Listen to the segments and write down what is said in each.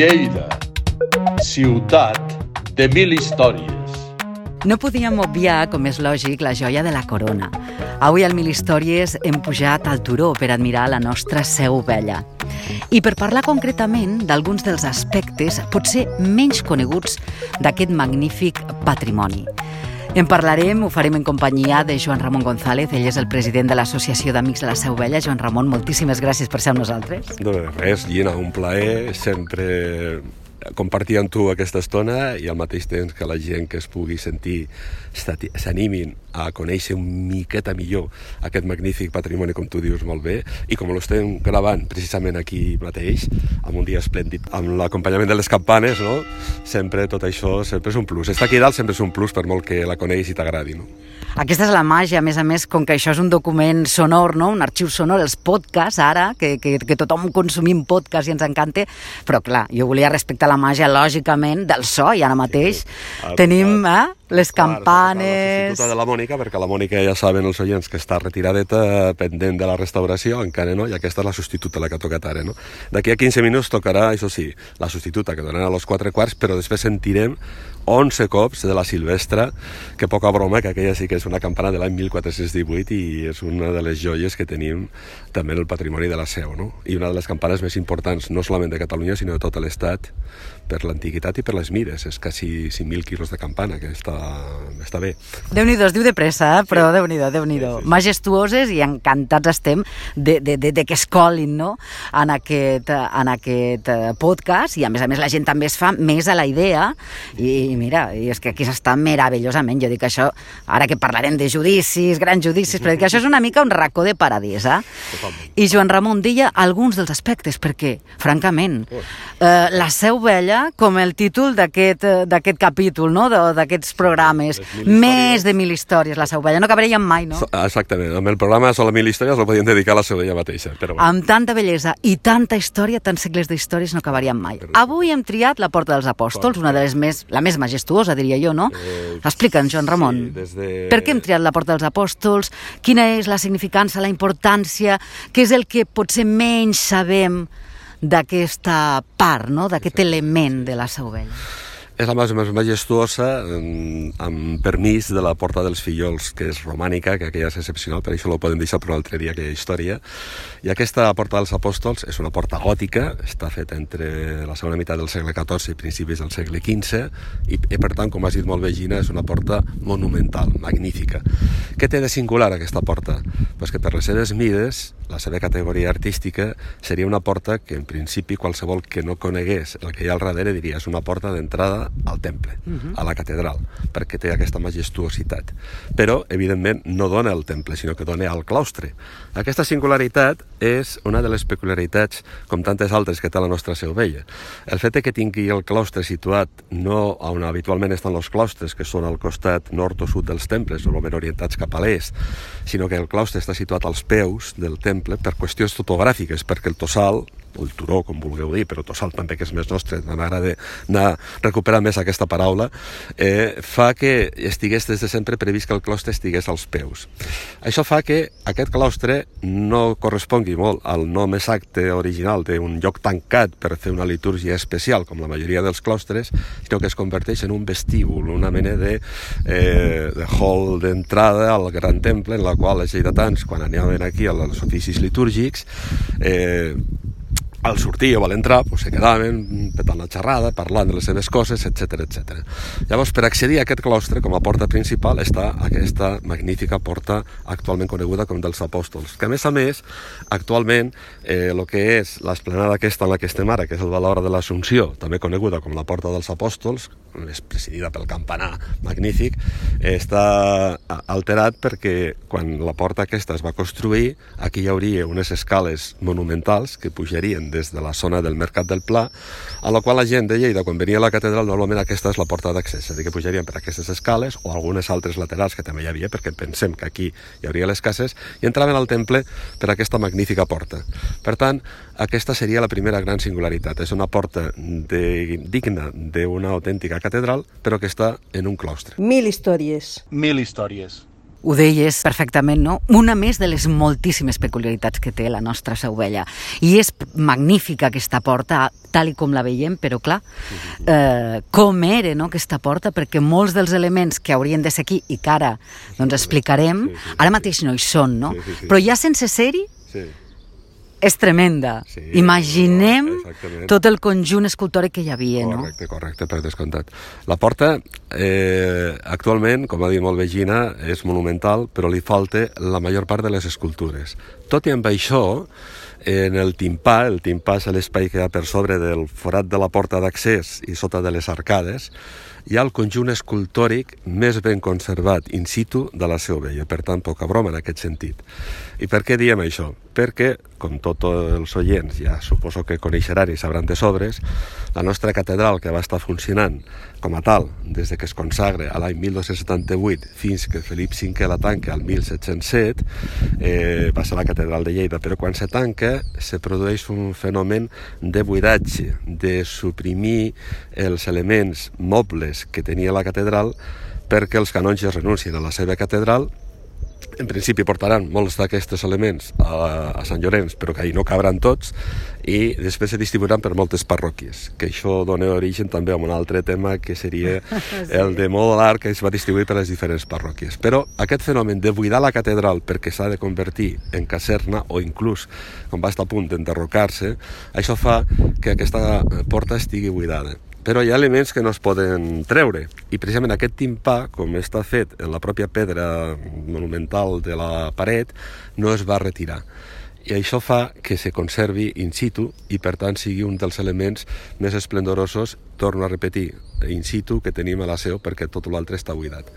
Lleida, ciutat de mil històries. No podíem obviar, com és lògic, la joia de la corona. Avui al Mil Històries hem pujat al turó per admirar la nostra seu vella. I per parlar concretament d'alguns dels aspectes potser menys coneguts d'aquest magnífic patrimoni. En parlarem, ho farem en companyia de Joan Ramon González, ell és el president de l'Associació d'Amics de la Seu Vella. Joan Ramon, moltíssimes gràcies per ser amb nosaltres. No, res, Gina, un plaer sempre compartir amb tu aquesta estona i al mateix temps que la gent que es pugui sentir s'animin a conèixer un miqueta millor aquest magnífic patrimoni, com tu dius molt bé, i com l'estem gravant precisament aquí mateix, amb un dia esplèndid, amb l'acompanyament de les campanes, no? sempre tot això sempre és un plus. Estar aquí dalt sempre és un plus per molt que la coneixis i t'agradi. No? Aquesta és la màgia, a més a més, com que això és un document sonor, no? un arxiu sonor, els podcasts, ara, que, que, que tothom consumim podcast i ens encanta, però clar, jo volia respectar la màgia, lògicament, del so, i ara mateix sí. tenim eh, les campanes... La de la Mònica, perquè la Mònica ja saben els oients que està retiradeta, pendent de la restauració, encara no, i aquesta és la substituta, la que ha tocat ara, no? D'aquí a 15 minuts tocarà, això sí, la substituta, que donarà a los quatre quarts, però després sentirem 11 cops de la Silvestra, que poca broma, que aquella sí que és una campana de l'any 1418 i és una de les joies que tenim també en el patrimoni de la Seu, no? I una de les campanes més importants, no solament de Catalunya, sinó de tot l'Estat, per l'antiguitat i per les mides. És quasi 5.000 quilos de campana, que està, està bé. Déu-n'hi-do, es diu de pressa, eh? però sí. Déu-n'hi-do, déu nhi déu sí, sí. Majestuoses i encantats estem de, de, de, de que es colin no? en, aquest, en aquest eh, podcast i a més a més la gent també es fa més a la idea i, mira, i és que aquí s'està meravellosament. Jo dic això, ara que parlarem de judicis, grans judicis, però dic que això és una mica un racó de paradís, eh? I Joan Ramon deia alguns dels aspectes, perquè, francament, eh, la Seu Vella, com el títol d'aquest eh, capítol, no?, d'aquests programes, més de mil històries, la Seu Vella, no acabaríem mai, no? Exactament, amb el programa Sola Mil Històries el podíem dedicar a la Seu Vella mateixa. Però bueno. Amb tanta bellesa i tanta història, tants segles d'històries no acabaríem mai. Avui hem triat la Porta dels Apòstols, una de les més, la més majestuosa, diria jo, no? Eh, Explica'ns, Joan Ramon. Sí, des de... Per què hem triat la Porta dels Apòstols? Quina és la significància, la importància? Què és el que potser menys sabem d'aquesta part, no? d'aquest element de la Seu Vella? És la més, més majestuosa, amb permís de la Porta dels Fillols, que és romànica, que aquella és excepcional, per això la podem deixar per un altre dia, aquella història. I aquesta Porta dels Apòstols és una porta gòtica, està feta entre la segona meitat del segle XIV i principis del segle XV, i, i per tant, com has dit molt bé, Gina, és una porta monumental, magnífica. Què té de singular aquesta porta? Pues que per les seves mides, la seva categoria artística, seria una porta que en principi qualsevol que no conegués el que hi ha al darrere diria és una porta d'entrada al temple, uh -huh. a la catedral, perquè té aquesta majestuositat. Però, evidentment, no dona al temple, sinó que dona al claustre. Aquesta singularitat és una de les peculiaritats, com tantes altres, que té la nostra Seu Vella. El fet que tingui el claustre situat no on habitualment estan els claustres, que són al costat nord o sud dels temples, normalment orientats cap a l'est, sinó que el claustre està situat als peus del temple per qüestions topogràfiques, perquè el tossal, o el turó, com vulgueu dir, però tossal també, que és més nostre, m'agrada anar recuperar més aquesta paraula, eh, fa que estigués des de sempre previst que el claustre estigués als peus. Això fa que aquest claustre no correspongui molt al nom exacte original d'un lloc tancat per fer una litúrgia especial, com la majoria dels claustres, sinó que es converteix en un vestíbul, una mena de, eh, de hall d'entrada al gran temple, en la qual els lleidatans, quan anaven aquí als oficis litúrgics, eh, al sortir o a l'entrar pues, se quedaven petant la xerrada, parlant de les seves coses, etc etc. Llavors, per accedir a aquest claustre, com a porta principal, està aquesta magnífica porta actualment coneguda com dels apòstols, que a més a més, actualment, eh, el que és l'esplanada aquesta en la que estem ara, que és el Valor de l'Assumpció, també coneguda com la porta dels apòstols, és presidida pel campanar magnífic, està alterat perquè quan la porta aquesta es va construir, aquí hi hauria unes escales monumentals que pujarien des de la zona del Mercat del Pla, a la qual la gent de Lleida, quan venia a la catedral, normalment aquesta és la porta d'accés, és a dir, que pujarien per aquestes escales o algunes altres laterals que també hi havia, perquè pensem que aquí hi hauria les cases, i entraven al temple per aquesta magnífica porta. Per tant, aquesta seria la primera gran singularitat. És una porta de, digna d'una autèntica catedral, però que està en un claustre. Mil històries. Mil històries. ho deies perfectament, no? Una més de les moltíssimes peculiaritats que té la nostra Seu Vella. I és magnífica aquesta porta, tal i com la veiem, però clar, eh, com era no, aquesta porta, perquè molts dels elements que haurien de ser aquí i que ara doncs, explicarem, ara mateix no hi són, no? Però ja sense ser-hi, Sí. És tremenda. Sí, Imaginem exactament. tot el conjunt escultòric que hi havia, no? Correcte, correcte, per descomptat. La porta, eh, actualment, com ha dit molt bé Gina, és monumental, però li falta la major part de les escultures. Tot i amb això, en el timpà, el timpà és l'espai que hi ha per sobre del forat de la porta d'accés i sota de les arcades, hi ha el conjunt escultòric més ben conservat in situ de la Seu Vella, per tant, poca broma en aquest sentit. I per què diem això? Perquè, com tots els oients ja suposo que coneixeran i sabran de sobres, la nostra catedral, que va estar funcionant com a tal des de que es consagra a l'any 1278 fins que Felip V la tanca al 1707, eh, va ser la catedral de Lleida, però quan se tanca se produeix un fenomen de buidatge, de suprimir els elements mobles que tenia la catedral perquè els canonges renuncien a la seva catedral en principi portaran molts d'aquests elements a, a Sant Llorenç, però que ahir no cabran tots, i després se distribuiran per moltes parròquies, que això dona origen també a un altre tema que seria sí. el de modelar que es va distribuir per les diferents parròquies. Però aquest fenomen de buidar la catedral perquè s'ha de convertir en caserna o inclús, com va estar a punt d'enderrocar-se, això fa que aquesta porta estigui buidada però hi ha elements que no es poden treure i precisament aquest timpà, com està fet en la pròpia pedra monumental de la paret, no es va retirar i això fa que se conservi in situ i per tant sigui un dels elements més esplendorosos, torno a repetir, in situ que tenim a la seu perquè tot l'altre està buidat.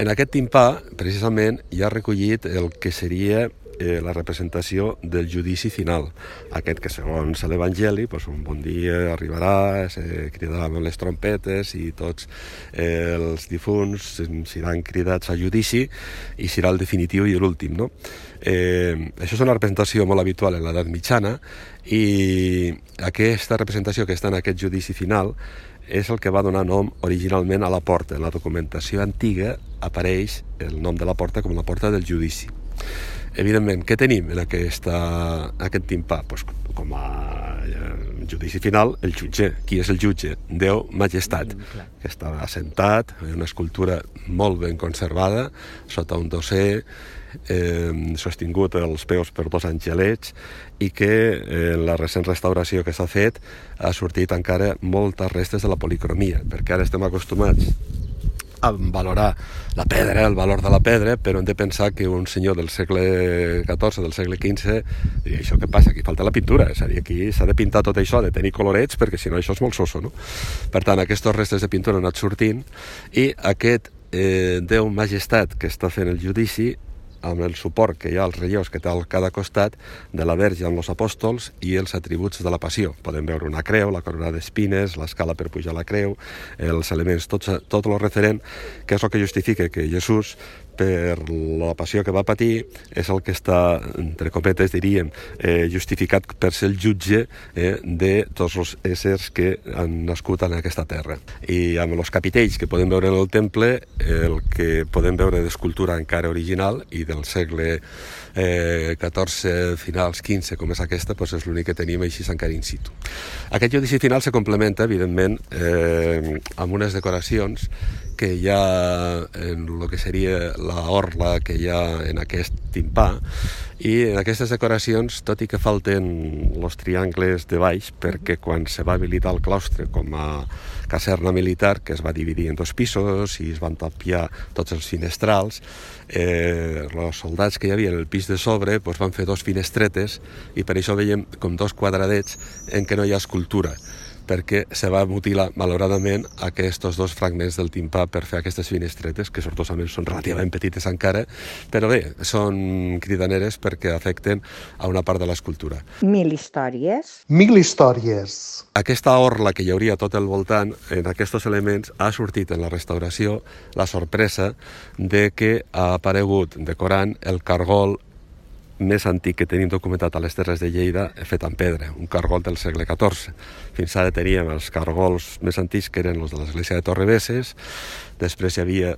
En aquest timpà, precisament, hi ha recollit el que seria eh, la representació del judici final. Aquest que, segons l'Evangeli, pues, un bon dia arribarà, se cridaran les trompetes i tots eh, els difunts seran cridats a judici i serà el definitiu i l'últim, no? Eh, això és una representació molt habitual en l'edat mitjana i aquesta representació que està en aquest judici final és el que va donar nom originalment a la porta. En la documentació antiga apareix el nom de la porta com la porta del judici. Evidentment, què tenim en aquesta, aquest timpà? Pues, com a eh, judici final, el jutge. Qui és el jutge? Déu Majestat, que està assentat, en una escultura molt ben conservada, sota un dosser, eh, sostingut els peus per dos angelets i que eh, en la recent restauració que s'ha fet ha sortit encara moltes restes de la policromia, perquè ara estem acostumats a valorar la pedra, el valor de la pedra, però hem de pensar que un senyor del segle XIV, del segle XV, diria, això què passa? Aquí falta la pintura, és a dir, aquí s'ha de pintar tot això, de tenir colorets, perquè si no això és molt soso, no? Per tant, aquestes restes de pintura han anat sortint i aquest eh, Déu Majestat que està fent el judici amb el suport que hi ha als relleus que té al cada costat de la Verge amb els apòstols i els atributs de la passió. Podem veure una creu, la corona d'espines, l'escala per pujar la creu, els elements, tot, tot el referent, que és el que justifica que Jesús per la passió que va patir és el que està, entre cometes diríem, eh, justificat per ser el jutge eh, de tots els éssers que han nascut en aquesta terra. I amb els capitells que podem veure en el temple, el que podem veure d'escultura encara original i del segle eh, 14, finals 15, com és aquesta, doncs és l'únic que tenim així encara in situ. Aquest judici final se complementa, evidentment, eh, amb unes decoracions que hi ha en el que seria la orla que hi ha en aquest timpà i en aquestes decoracions, tot i que falten els triangles de baix, perquè quan se va habilitar el claustre com a caserna militar, que es va dividir en dos pisos i es van tapiar tots els finestrals, eh, els soldats que hi havia en el pis de sobre doncs van fer dos finestretes i per això veiem com dos quadradets en què no hi ha escultura perquè se va mutilar malauradament aquests dos fragments del timpà per fer aquestes finestretes, que sortosament són relativament petites encara, però bé, són cridaneres perquè afecten a una part de l'escultura. Mil històries. Mil històries. Aquesta orla que hi hauria tot el voltant, en aquests elements, ha sortit en la restauració la sorpresa de que ha aparegut decorant el cargol més antic que tenim documentat a les Terres de Lleida fet en pedra, un cargol del segle XIV. Fins ara teníem els cargols més antics que eren els de l'església de Torrebesses, després hi havia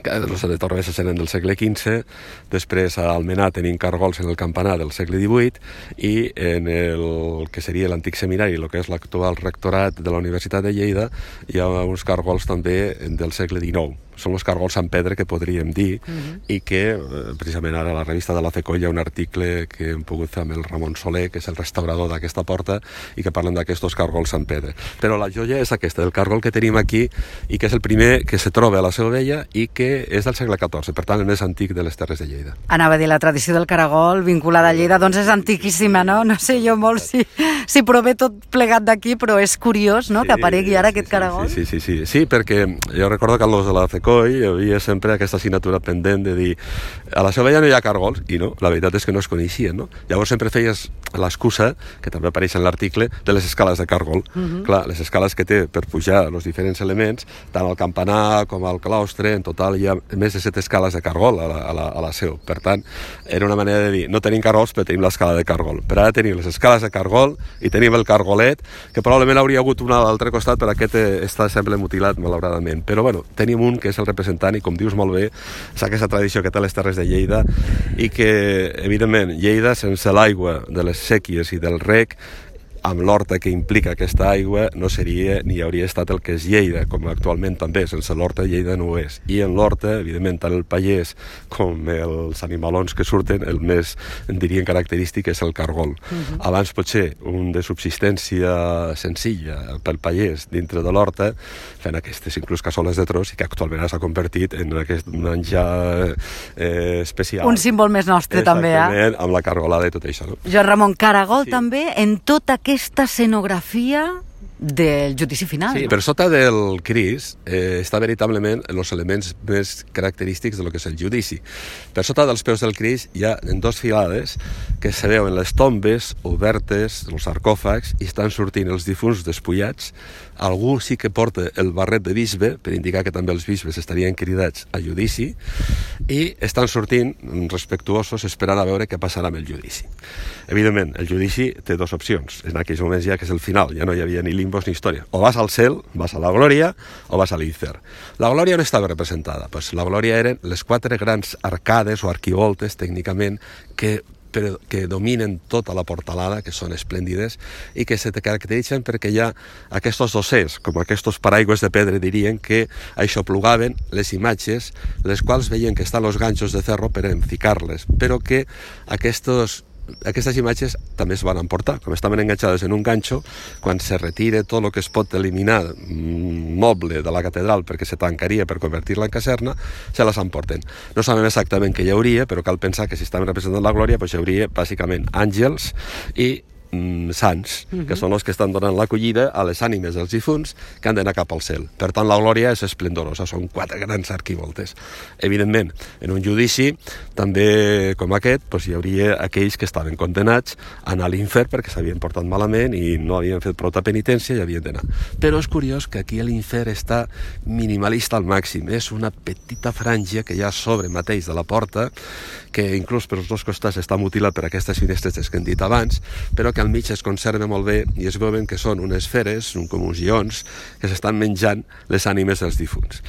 els de Torrebesses eren del segle XV, després a Almenar tenim cargols en el campanar del segle XVIII i en el que seria l'antic seminari, el que és l'actual rectorat de la Universitat de Lleida, hi ha uns cargols també del segle XIX són els cargols Sant Pedre que podríem dir uh -huh. i que eh, precisament ara a la revista de la FECO hi ha un article que hem pogut fer amb el Ramon Soler, que és el restaurador d'aquesta porta i que parlen d'aquests cargols Sant Pedre. Però la joia és aquesta, el cargol que tenim aquí i que és el primer que se troba a la Seu Vella i que és del segle XIV, per tant el més antic de les Terres de Lleida. Anava a dir, la tradició del caragol vinculada a Lleida doncs és antiquíssima, no? No sé jo molt si, si prové tot plegat d'aquí, però és curiós no? Sí, que aparegui ara sí, aquest caragol. Sí, sí, sí, sí, sí, perquè jo recordo que els de la FECO coi hi havia sempre aquesta assignatura pendent de dir a la seva no hi ha cargols, i no, la veritat és que no es coneixien, no? Llavors sempre feies l'excusa, que també apareix en l'article, de les escales de cargol. Uh -huh. Clar, les escales que té per pujar els diferents elements, tant al campanar com al claustre, en total hi ha més de set escales de cargol a la, a la, a la seu. Per tant, era una manera de dir, no tenim cargols, però tenim l'escala de cargol. Per ara tenim les escales de cargol i tenim el cargolet, que probablement hauria hagut una a l'altre costat, però aquest eh, està sempre mutilat, malauradament. Però bueno, tenim un que és el representant i com dius molt bé, és aquesta tradició que té les Terres de Lleida i que, evidentment, Lleida sense l'aigua de les sèquies i del rec amb l'horta que implica aquesta aigua no seria ni hauria estat el que és Lleida, com actualment també, sense l'horta Lleida no ho és. I en l'horta, evidentment, tant el pallès com els animalons que surten, el més, en dirien, característic és el cargol. Uh mhm. -huh. Abans potser un de subsistència senzilla pel pallès dintre de l'horta, fent aquestes inclús cassoles de tros i que actualment s'ha convertit en aquest menjar eh, especial. Un símbol més nostre també, eh? amb la cargolada i tot això. No? Joan Ramon, caragol sí. també en tot aquest aquesta escenografia del judici final. Sí, per sota del Cris eh, està veritablement els elements més característics de lo que és el judici. Per sota dels peus del Cris hi ha en dos filades que se veuen les tombes obertes, els sarcòfags, i estan sortint els difunts despullats. Algú sí que porta el barret de bisbe, per indicar que també els bisbes estarien cridats a judici, i estan sortint respectuosos esperant a veure què passarà amb el judici. Evidentment, el judici té dues opcions. En aquells moments ja que és el final, ja no hi havia ni limbos ni història. O vas al cel, vas a la glòria, o vas a l'Infer. La glòria on estava representada? Pues la glòria eren les quatre grans arcades o arquivoltes, tècnicament, que però que dominen tota la portalada, que són esplèndides, i que se caracteritzen perquè hi ha aquests dossers, com aquests paraigües de pedra, dirien, que això plugaven les imatges, les quals veien que estan els ganxos de ferro per enficar-les, però que aquests aquestes imatges també es van emportar, com estaven enganxades en un ganxo, quan se retira tot el que es pot eliminar mm, moble de la catedral perquè se tancaria per convertir-la en caserna, se les emporten. No sabem exactament què hi hauria, però cal pensar que si estaven representant la glòria, doncs hi hauria bàsicament àngels i mm, sants, uh -huh. que són els que estan donant l'acollida a les ànimes dels difunts que han d'anar cap al cel. Per tant, la glòria és esplendorosa, són quatre grans arquivoltes. Evidentment, en un judici, també com aquest, doncs, hi hauria aquells que estaven condenats a anar a l'infern perquè s'havien portat malament i no havien fet prou penitència i havien d'anar. Però és curiós que aquí l'infern està minimalista al màxim. És una petita franja que hi ha sobre mateix de la porta, que inclús per els dos costats està mutilat per aquestes finestres que hem dit abans, però que que al mig es conserva molt bé i es veuen que són unes feres, un com uns ions, que s'estan menjant les ànimes dels difunts.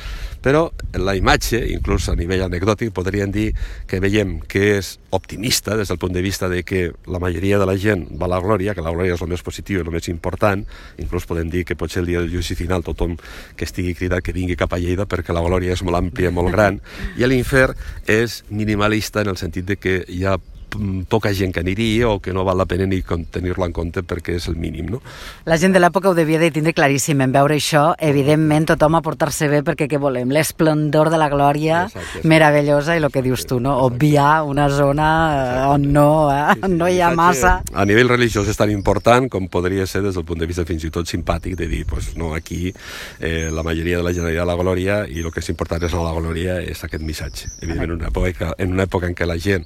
Però la imatge, inclús a nivell anecdòtic, podríem dir que veiem que és optimista des del punt de vista de que la majoria de la gent va a la glòria, que la glòria és el més positiu i el més important, inclús podem dir que potser el dia del judici final tothom que estigui cridat que vingui cap a Lleida perquè la glòria és molt àmplia, molt gran, i l'infern és minimalista en el sentit de que hi ha poca gent que aniria o que no val la pena ni tenir-la en compte perquè és el mínim, no? La gent de l'època ho devia de tindre claríssim en veure això, evidentment tothom a portar-se bé perquè què volem? L'esplendor de la glòria Exacte, meravellosa i el que dius tu, no? Obviar una zona Exacte. on no, eh? sí, sí, no hi ha massa. A nivell religiós és tan important com podria ser des del punt de vista fins i tot simpàtic de dir, pues, no, aquí eh, la majoria de la a la glòria i el que és important és la glòria és aquest missatge. Evidentment, en una època, en una època en què la gent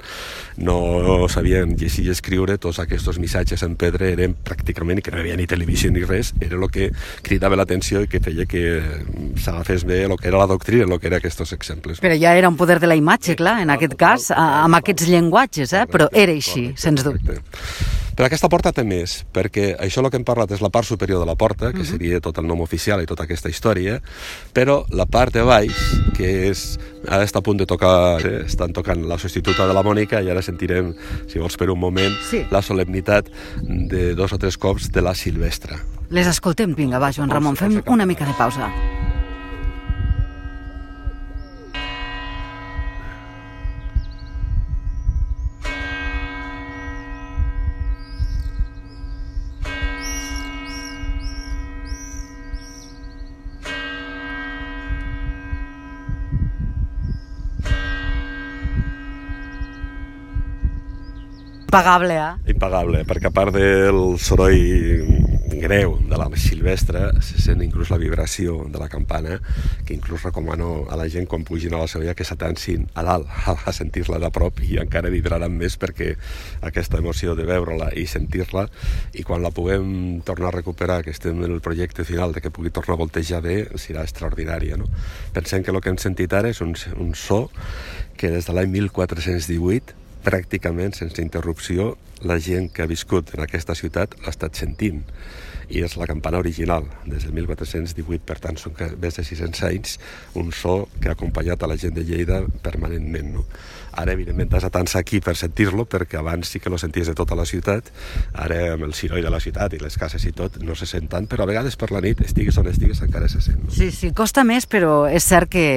no no sabien llegir i escriure, tots aquests missatges en pedra eren pràcticament, que no hi havia ni televisió ni res, era el que cridava l'atenció i que feia que s'agafés bé el que era la doctrina, el que eren aquests exemples. Però ja era un poder de la imatge, clar, en aquest cas, amb aquests llenguatges, eh? però era així, sens dubte. Però aquesta porta té més, perquè això el que hem parlat és la part superior de la porta, que Mhm. seria tot el nom oficial i tota aquesta història, però la part de baix, que és... Ara està a punt de tocar, eh? estan tocant la substituta de la Mònica i ara sentirem, si vols per un moment, Sí. la solemnitat de dos o tres cops de la Silvestre. Les escoltem, vinga, va, Joan Ramon, fem una mica de pausa. Impagable, eh? impagable, perquè a part del soroll greu de la silvestre, se sent inclús la vibració de la campana, que inclús recomano a la gent quan pugin a la Sevilla que s'atansin a dalt a sentir-la de prop i encara vibraran més perquè aquesta emoció de veure-la i sentir-la i quan la puguem tornar a recuperar, que estem en el projecte final de que pugui tornar a voltejar bé, serà extraordinària. No? Pensem que el que hem sentit ara és un, un so que des de l'any 1418 pràcticament sense interrupció la gent que ha viscut en aquesta ciutat l'ha estat sentint i és la campana original des del 1418, per tant són més de 600 anys un so que ha acompanyat a la gent de Lleida permanentment. No? Ara, evidentment, has d'atançar aquí per sentir-lo, perquè abans sí que lo senties de tota la ciutat, ara amb el soroll de la ciutat i les cases i tot no se sent tant, però a vegades per la nit, estigues on estigues, encara se sent. No? Sí, sí, costa més, però és cert que,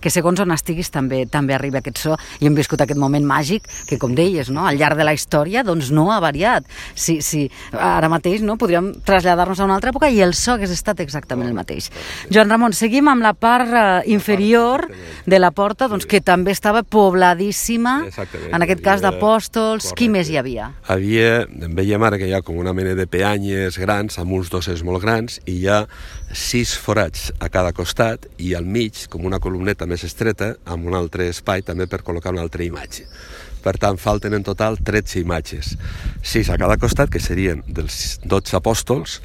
que segons on estiguis també també arriba aquest so i hem viscut aquest moment màgic que, com deies, no? al llarg de la història doncs no ha variat. Si, si ara mateix no podríem traslladar-nos a una altra època i el so hagués estat exactament el mateix. Joan Ramon, seguim amb la part eh, inferior de la porta, doncs, que també estava pobladíssima, Exactament. en aquest cas havia- d'apòstols. Qui més hi havia? havia, veiem ara que hi ha com una mena de peanyes grans amb uns dossers molt grans i hi ha sis forats a cada costat i al mig com una columneta més estreta amb un altre espai també per col·locar una altra imatge. Per tant, falten en total 13 imatges. 6 a cada costat, que serien dels 12 apòstols,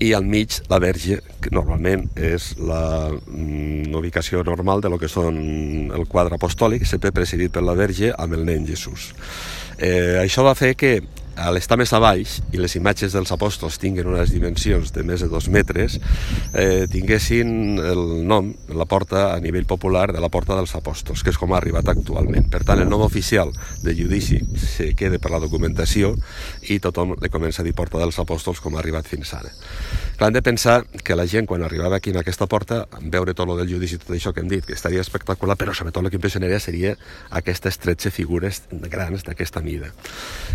i al mig la verge, que normalment és la mm, ubicació normal de lo que són el quadre apostòlic, sempre presidit per la verge amb el nen Jesús. Eh, això va fer que a l'estar més a baix i les imatges dels apòstols tinguen unes dimensions de més de dos metres, eh, tinguessin el nom, la porta a nivell popular de la porta dels apòstols, que és com ha arribat actualment. Per tant, el nom oficial de judici se queda per la documentació i tothom li comença a dir porta dels apòstols com ha arribat fins ara. Clar, hem de pensar que la gent, quan arribava aquí en aquesta porta, veure tot lo del judici i tot això que hem dit, que estaria espectacular, però sobretot el que impressionaria seria aquestes 13 figures grans d'aquesta mida.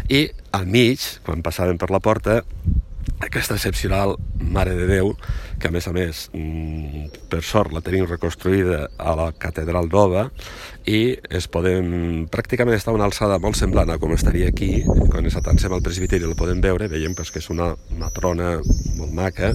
I al mig, quan passaven per la porta, aquesta excepcional Mare de Déu, que a més a més, mm, per sort, la tenim reconstruïda a la Catedral Nova i es podem, pràcticament està a una alçada molt semblant a com estaria aquí, quan ens atansem al presbiteri la podem veure, veiem pues, que és una matrona molt maca,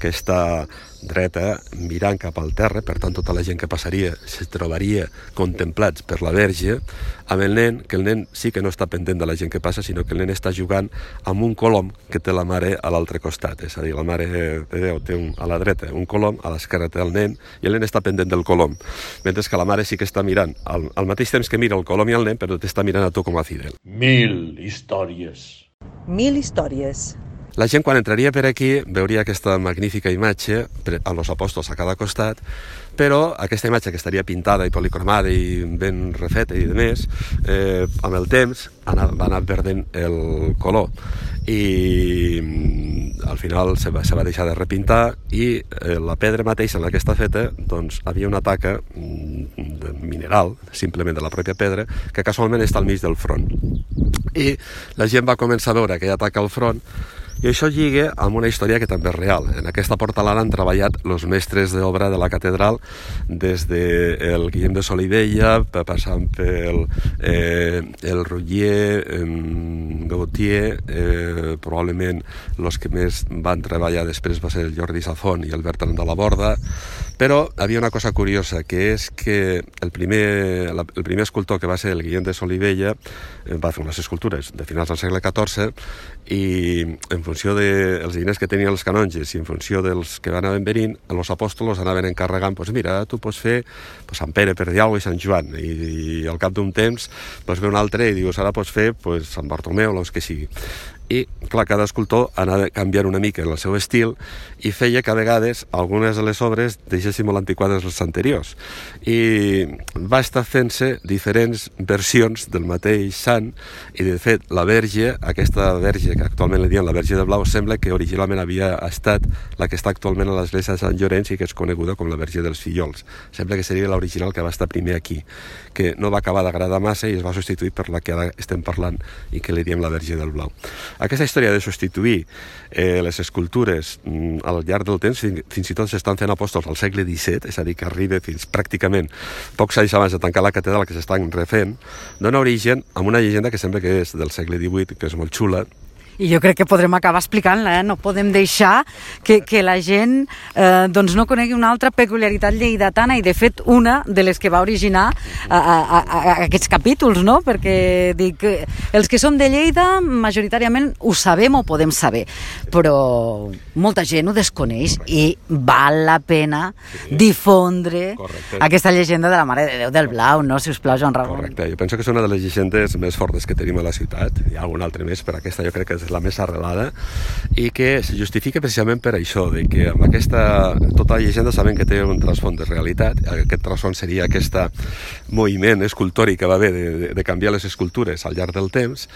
que està dreta mirant cap al terra, per tant tota la gent que passaria se trobaria contemplats per la verge, amb el nen, que el nen sí que no està pendent de la gent que passa, sinó que el nen està jugant amb un colom que té la mare a l'altre costat, és a dir, la mare de Déu té un, a la dreta un colom, a l'esquerra té el nen, i el nen està pendent del colom, mentre que la mare sí que està mirant al, al mateix temps que mira el colom i el nen, però t'està mirant a tu com a fidel. Mil històries. Mil històries. La gent quan entraria per aquí veuria aquesta magnífica imatge amb els apòstols a cada costat, però aquesta imatge que estaria pintada i policromada i ben refeta i de més, eh, amb el temps va anar perdent el color i mm, al final se va, se va deixar de repintar i eh, la pedra mateixa en la que està feta doncs havia una taca mm, de mineral, simplement de la pròpia pedra, que casualment està al mig del front. I la gent va començar a veure aquella taca al front i això lliga amb una història que també és real. En aquesta portalada han treballat els mestres d'obra de la catedral des de el Guillem de Solivella, pa- passant pel eh, el Rullier, eh, Gautier, eh, probablement els que més van treballar després va ser el Jordi Safon i el Bertran de la Borda, però havia una cosa curiosa, que és que el primer, el primer escultor que va ser el Guillem de Solivella eh, va fer unes escultures de finals del segle XIV i en funció dels de diners que tenien els canonges i en funció dels que anaven venint, els apòstols anaven encarregant, doncs mira, tu pots fer pues, Sant Pere per Diau i Sant Joan, i, i al cap d'un temps pues, ve un altre i dius, ara pots fer pues, Sant Bartomeu o els que sigui. I, clar, cada escultor anava canviant una mica el seu estil i feia que a vegades algunes de les obres deixessin molt antiquades les anteriors. I va estar fent-se diferents versions del mateix sant i, de fet, la verge, aquesta verge que actualment li diuen la verge de blau, sembla que originalment havia estat la que està actualment a l'església de Sant Llorenç i que és coneguda com la verge dels fillols. Sembla que seria l'original que va estar primer aquí, que no va acabar d'agradar massa i es va substituir per la que ara estem parlant i que li diem la verge del blau. Aquesta història de substituir eh, les escultures mm, al llarg del temps, fins i tot s'estan fent apòstols al segle XVII, és a dir, que arriba fins pràcticament pocs anys abans de tancar la catedral que s'estan refent, dona origen a una llegenda que sembla que és del segle XVIII, que és molt xula, i jo crec que podrem acabar explicant-la, eh? no podem deixar que, que la gent eh, doncs no conegui una altra peculiaritat lleidatana i de fet una de les que va originar a, a, a, a aquests capítols, no? perquè dic, els que som de Lleida majoritàriament ho sabem o podem saber, però molta gent ho desconeix i val la pena sí. difondre Correcte. aquesta llegenda de la Mare de Déu del Blau, no? si us plau, Joan Ramon. Correcte, jo penso que és una de les llegendes més fortes que tenim a la ciutat, hi ha algun altre més, però aquesta jo crec que és la més arrelada i que se justifica precisament per això, de que amb aquesta, tota la llegenda sabem que té un trasfond de realitat, aquest trasfond seria aquest moviment escultòric que va haver de, de, de canviar les escultures al llarg del temps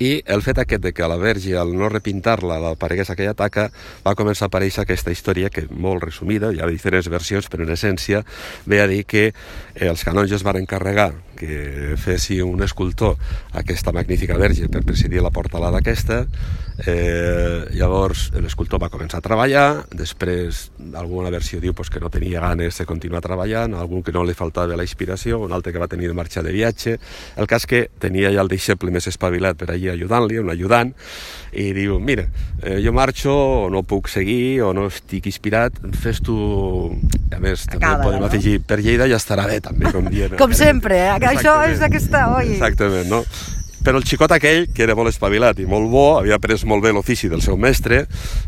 i el fet aquest de que la Verge, al no repintar-la, aparegués aquella taca, va començar a aparèixer aquesta història que molt resumida, hi ha diferents versions, però en essència ve a dir que eh, els canonges van encarregar que fessi un escultor aquesta magnífica verge per presidir la portalada aquesta. Eh, llavors l'escultor va començar a treballar, després alguna versió diu pues, que no tenia ganes de continuar treballant, algun que no li faltava la inspiració, un altre que va tenir de marxar de viatge. El cas que tenia ja el deixeble més espavilat per allí ajudant-li, un ajudant, i diu, mira, eh, jo marxo o no puc seguir o no estic inspirat, fes tu... A més, també Acaba, podem no? afegir, per Lleida ja estarà bé, també, com dient. com sempre, eh? això és aquesta, oi? Exactament, no? Però el xicot aquell, que era molt espavilat i molt bo, havia après molt bé l'ofici del seu mestre,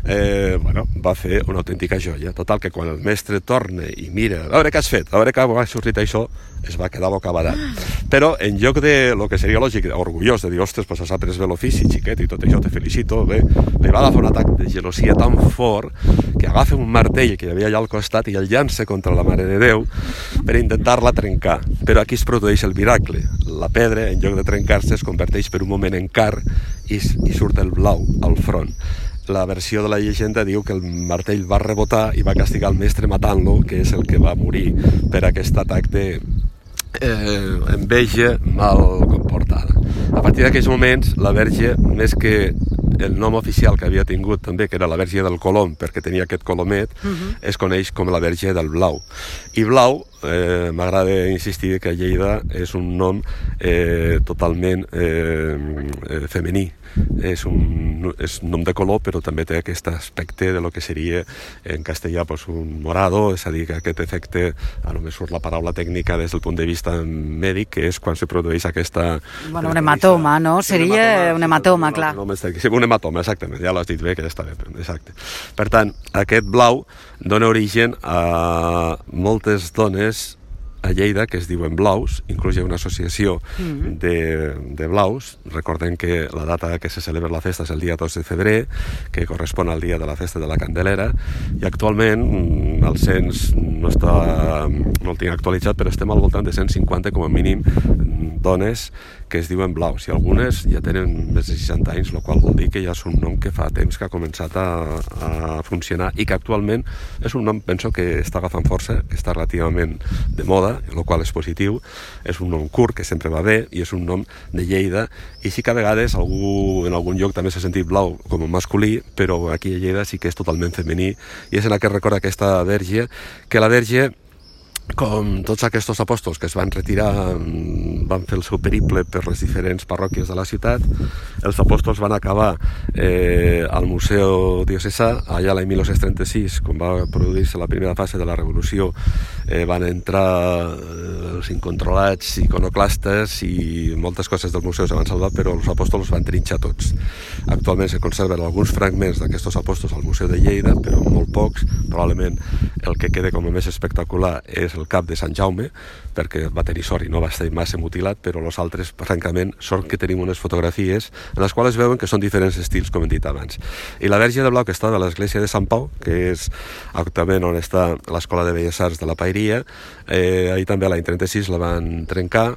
eh, bueno, va fer una autèntica joia. Total, que quan el mestre torna i mira, a veure què has fet, a veure què ha sortit això, es va quedar bocabadat. Però en lloc de lo que seria lògic, orgullós de dir, ostres, pues has après bé l'ofici, xiquet, i tot això, te felicito, bé, li va agafar un atac de gelosia tan fort que agafa un martell que hi havia allà al costat i el llança contra la Mare de Déu per intentar-la trencar. Però aquí es produeix el miracle. La pedra, en lloc de trencar-se, es converteix per un moment en car i, i surt el blau al front la versió de la llegenda diu que el martell va rebotar i va castigar el mestre matant-lo, que és el que va morir per aquest atac de, eh, enveja mal comportada. A partir d'aquells moments, la verge, més que el nom oficial que havia tingut també, que era la verge del Colom, perquè tenia aquest colomet, uh mhm. -huh. es coneix com la verge del Blau. I Blau, eh, m'agrada insistir que Lleida és un nom eh, totalment eh, eh femení, és un, és un nom de color, però també té aquest aspecte de lo que seria en castellà pues, un morado, és a dir, que aquest efecte, a només surt la paraula tècnica des del punt de vista mèdic, que és quan se produeix aquesta... Bueno, un hematoma, no? Seria un hematoma, clar. No, no, sí, un hematoma, exactament, ja l'has dit bé, que ja està bé, exacte. Per tant, aquest blau dona origen a moltes dones a Lleida que es diuen blaus, inclús hi ha una associació mm -hmm. de, de blaus. Recordem que la data que se celebra la festa és el dia 2 de febrer, que correspon al dia de la festa de la Candelera, i actualment mm, el cens no, està, no el tinc actualitzat, però estem al voltant de 150 com a mínim dones que es diuen blaus i algunes ja tenen més de 60 anys, el qual vol dir que ja és un nom que fa temps que ha començat a, a funcionar i que actualment és un nom, penso, que està agafant força, que està relativament de moda, el qual és positiu, és un nom curt, que sempre va bé, i és un nom de Lleida, i sí que a vegades algú en algun lloc també s'ha sentit blau com a masculí, però aquí a Lleida sí que és totalment femení, i és en aquest record aquesta verge, que la verge com tots aquests apòstols que es van retirar van fer el seu periple per les diferents parròquies de la ciutat, els apòstols van acabar eh, al Museu Diocesà, allà l'any 1936, quan va produir-se la primera fase de la revolució, eh, van entrar eh, els incontrolats iconoclastes i moltes coses del museu se van salvar, però els apòstols van trinxar tots. Actualment se conserven alguns fragments d'aquests apòstols al Museu de Lleida, però molt pocs. Probablement el que queda com a més espectacular és el cap de Sant Jaume, perquè va tenir sort i no va estar massa mutilat, però els altres, francament, sort que tenim unes fotografies en les quals veuen que són diferents estils, com hem dit abans. I la Verge de Blau, que està a l'església de Sant Pau, que és actualment on està l'Escola de Belles Arts de la Pairia, eh, ahir també l'any 36 la van trencar,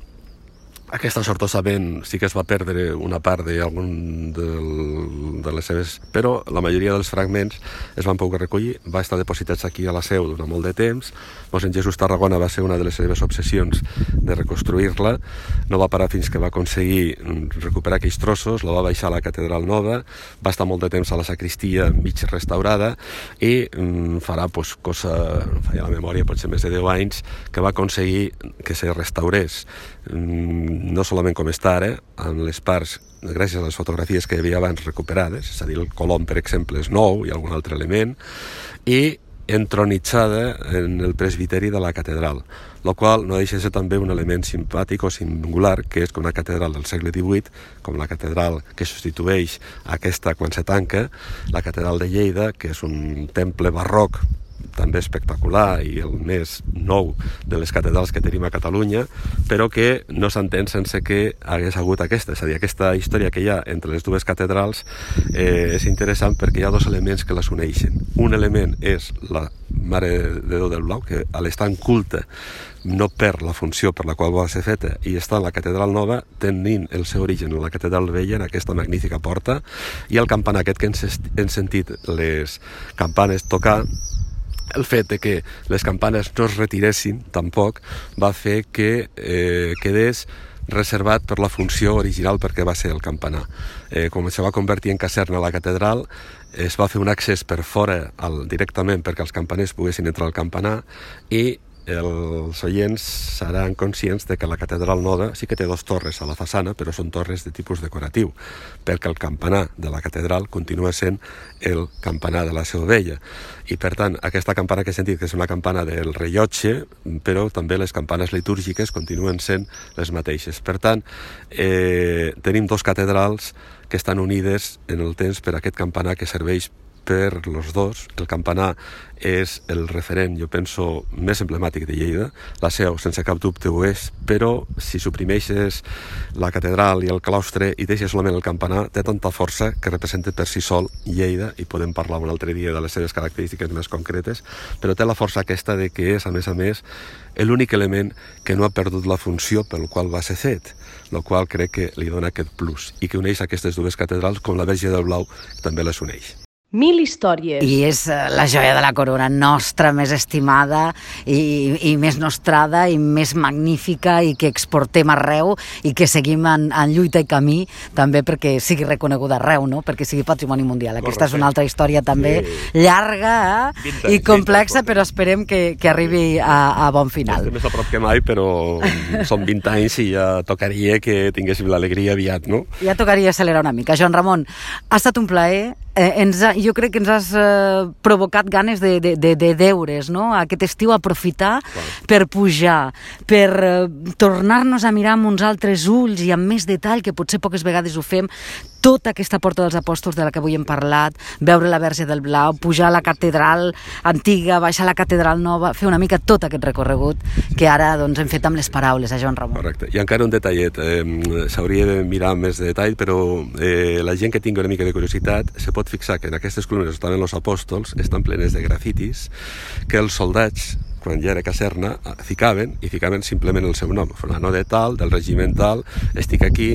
aquesta sortosament sí que es va perdre una part d'algun del, de les seves... Però la majoria dels fragments es van poder recollir, va estar depositats aquí a la seu durant molt de temps. en Jesús Tarragona va ser una de les seves obsessions de reconstruir-la. No va parar fins que va aconseguir recuperar aquells trossos, la va baixar a la Catedral Nova, va estar molt de temps a la sacristia mig restaurada i mm, farà pues, cosa, feia la memòria, potser més de 10 anys, que va aconseguir que se restaurés no solament com està ara, amb les parts, gràcies a les fotografies que hi havia abans recuperades, és a dir, el colom, per exemple, és nou i algun altre element, i entronitzada en el presbiteri de la catedral, el qual no deixa de ser també un element simpàtic o singular, que és que una catedral del segle XVIII, com la catedral que substitueix aquesta quan se tanca, la catedral de Lleida, que és un temple barroc també espectacular i el més nou de les catedrals que tenim a Catalunya, però que no s'entén sense que hagués hagut aquesta. És a dir, aquesta història que hi ha entre les dues catedrals eh, és interessant perquè hi ha dos elements que les uneixen. Un element és la Mare de Déu del Blau, que a l'estar en culte no perd la funció per la qual va ser feta i està en la catedral nova tenint el seu origen en la catedral vella en aquesta magnífica porta i el campanar aquest que hem sentit les campanes tocar el fet de que les campanes no es retiressin tampoc va fer que eh, quedés reservat per la funció original perquè va ser el campanar. Eh, com se va convertir en caserna a la catedral, es va fer un accés per fora al, directament perquè els campaners poguessin entrar al campanar i els oients seran conscients de que la catedral nova sí que té dos torres a la façana, però són torres de tipus decoratiu, perquè el campanar de la catedral continua sent el campanar de la Seu Vella. I, per tant, aquesta campana que he sentit, que és una campana del rellotge, però també les campanes litúrgiques continuen sent les mateixes. Per tant, eh, tenim dos catedrals que estan unides en el temps per aquest campanar que serveix per los dos. El campanar és el referent, jo penso, més emblemàtic de Lleida. La seu, sense cap dubte, ho és, però si suprimeixes la catedral i el claustre i deixes solament el campanar, té tanta força que representa per si sol Lleida, i podem parlar un altre dia de les seves característiques més concretes, però té la força aquesta de que és, a més a més, l'únic element que no ha perdut la funció pel qual va ser fet, el qual crec que li dona aquest plus, i que uneix aquestes dues catedrals com la Verge del Blau també les uneix. Mil històries. I és eh, la joia de la corona nostra, més estimada i, i més nostrada i més magnífica i que exportem arreu i que seguim en, en lluita i camí també perquè sigui reconeguda arreu, no? perquè sigui patrimoni mundial. Aquesta Correcte. és una altra història també sí. llarga eh? i complexa, però esperem que, que arribi a, a bon final. Estem més a prop que mai, però són 20 anys i ja tocaria que tinguéssim l'alegria aviat, no? Ja tocaria accelerar una mica. Joan Ramon, ha estat un plaer eh, ens ha, jo crec que ens has eh, provocat ganes de, de, de, de deures, no? Aquest estiu aprofitar Clar. per pujar, per eh, tornar-nos a mirar amb uns altres ulls i amb més detall, que potser poques vegades ho fem, tota aquesta porta dels apòstols de la que avui hem parlat, veure la Verge del Blau, pujar a la catedral antiga, baixar a la catedral nova, fer una mica tot aquest recorregut que ara doncs, hem fet amb les paraules a Joan Ramon. Correcte. I encara un detallet, eh, s'hauria de mirar més de detall, però eh, la gent que tingui una mica de curiositat se pot fixar que en aquestes columnes estaven els apòstols estan plenes de grafitis que els soldats quan ja era caserna, ficaven, i ficaven simplement el seu nom. Fulano de tal, del regiment tal, estic aquí,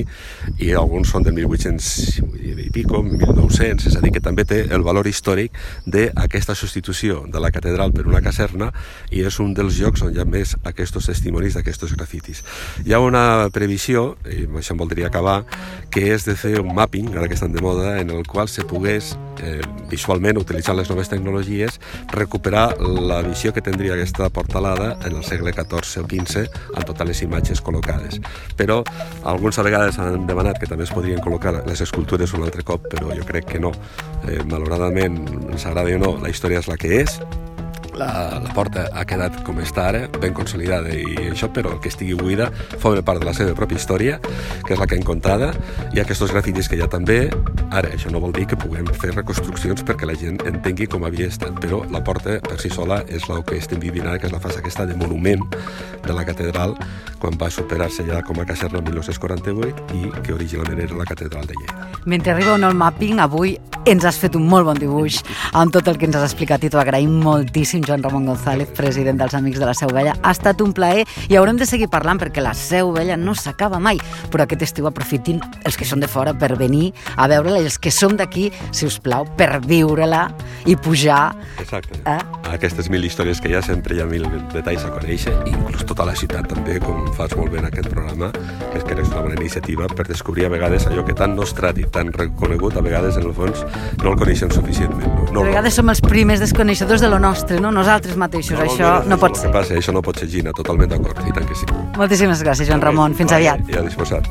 i alguns són del 1800 i pico, 1900, és a dir, que també té el valor històric d'aquesta substitució de la catedral per una caserna, i és un dels llocs on hi ha més aquests testimonis d'aquests grafitis. Hi ha una previsió, i amb això em voldria acabar, que és de fer un mapping, ara que estan de moda, en el qual se pogués, eh, visualment, utilitzant les noves tecnologies, recuperar la visió que tindria aquesta aquesta portalada en el segle XIV o XV amb totes les imatges col·locades. Però alguns vegades han demanat que també es podrien col·locar les escultures un altre cop, però jo crec que no. Eh, malauradament, ens agrada o no, la història és la que és, la, la porta ha quedat com està ara, ben consolidada i això, però que estigui buida forma part de la seva pròpia història, que és la que hem contada, i aquests grafitis que hi ha també Ara, això no vol dir que puguem fer reconstruccions perquè la gent entengui com havia estat, però la porta per si sola és el que estem vivint ara, que és la fase aquesta de monument de la catedral quan va superar-se ja com a caserna el 1948 i que originalment era la catedral de Lleida. Mentre arriba un nou mapping, avui ens has fet un molt bon dibuix amb tot el que ens has explicat i t'ho agraïm moltíssim, Joan Ramon González, president dels Amics de la Seu Vella. Ha estat un plaer i haurem de seguir parlant perquè la Seu Vella no s'acaba mai, però aquest estiu aprofitin els que són de fora per venir a veure-la i els que som d'aquí, si us plau, per viure-la i pujar. Exacte. Eh? Aquestes mil històries que hi ha, sempre hi ha mil detalls a conèixer, i inclús tota la ciutat també, com fas molt bé en aquest programa, que és que és una bona iniciativa per descobrir a vegades allò que tan nostrat i tan reconegut, a vegades en el fons no el coneixem suficientment. No, no, a vegades som els primers desconeixedors de lo nostre, no? Nosaltres mateixos, no, això no, no pot ser. Passa, això no pot ser, Gina, totalment d'acord, i tant que sí. Moltíssimes gràcies, Joan Ramon. Fins aviat. Ja disposat.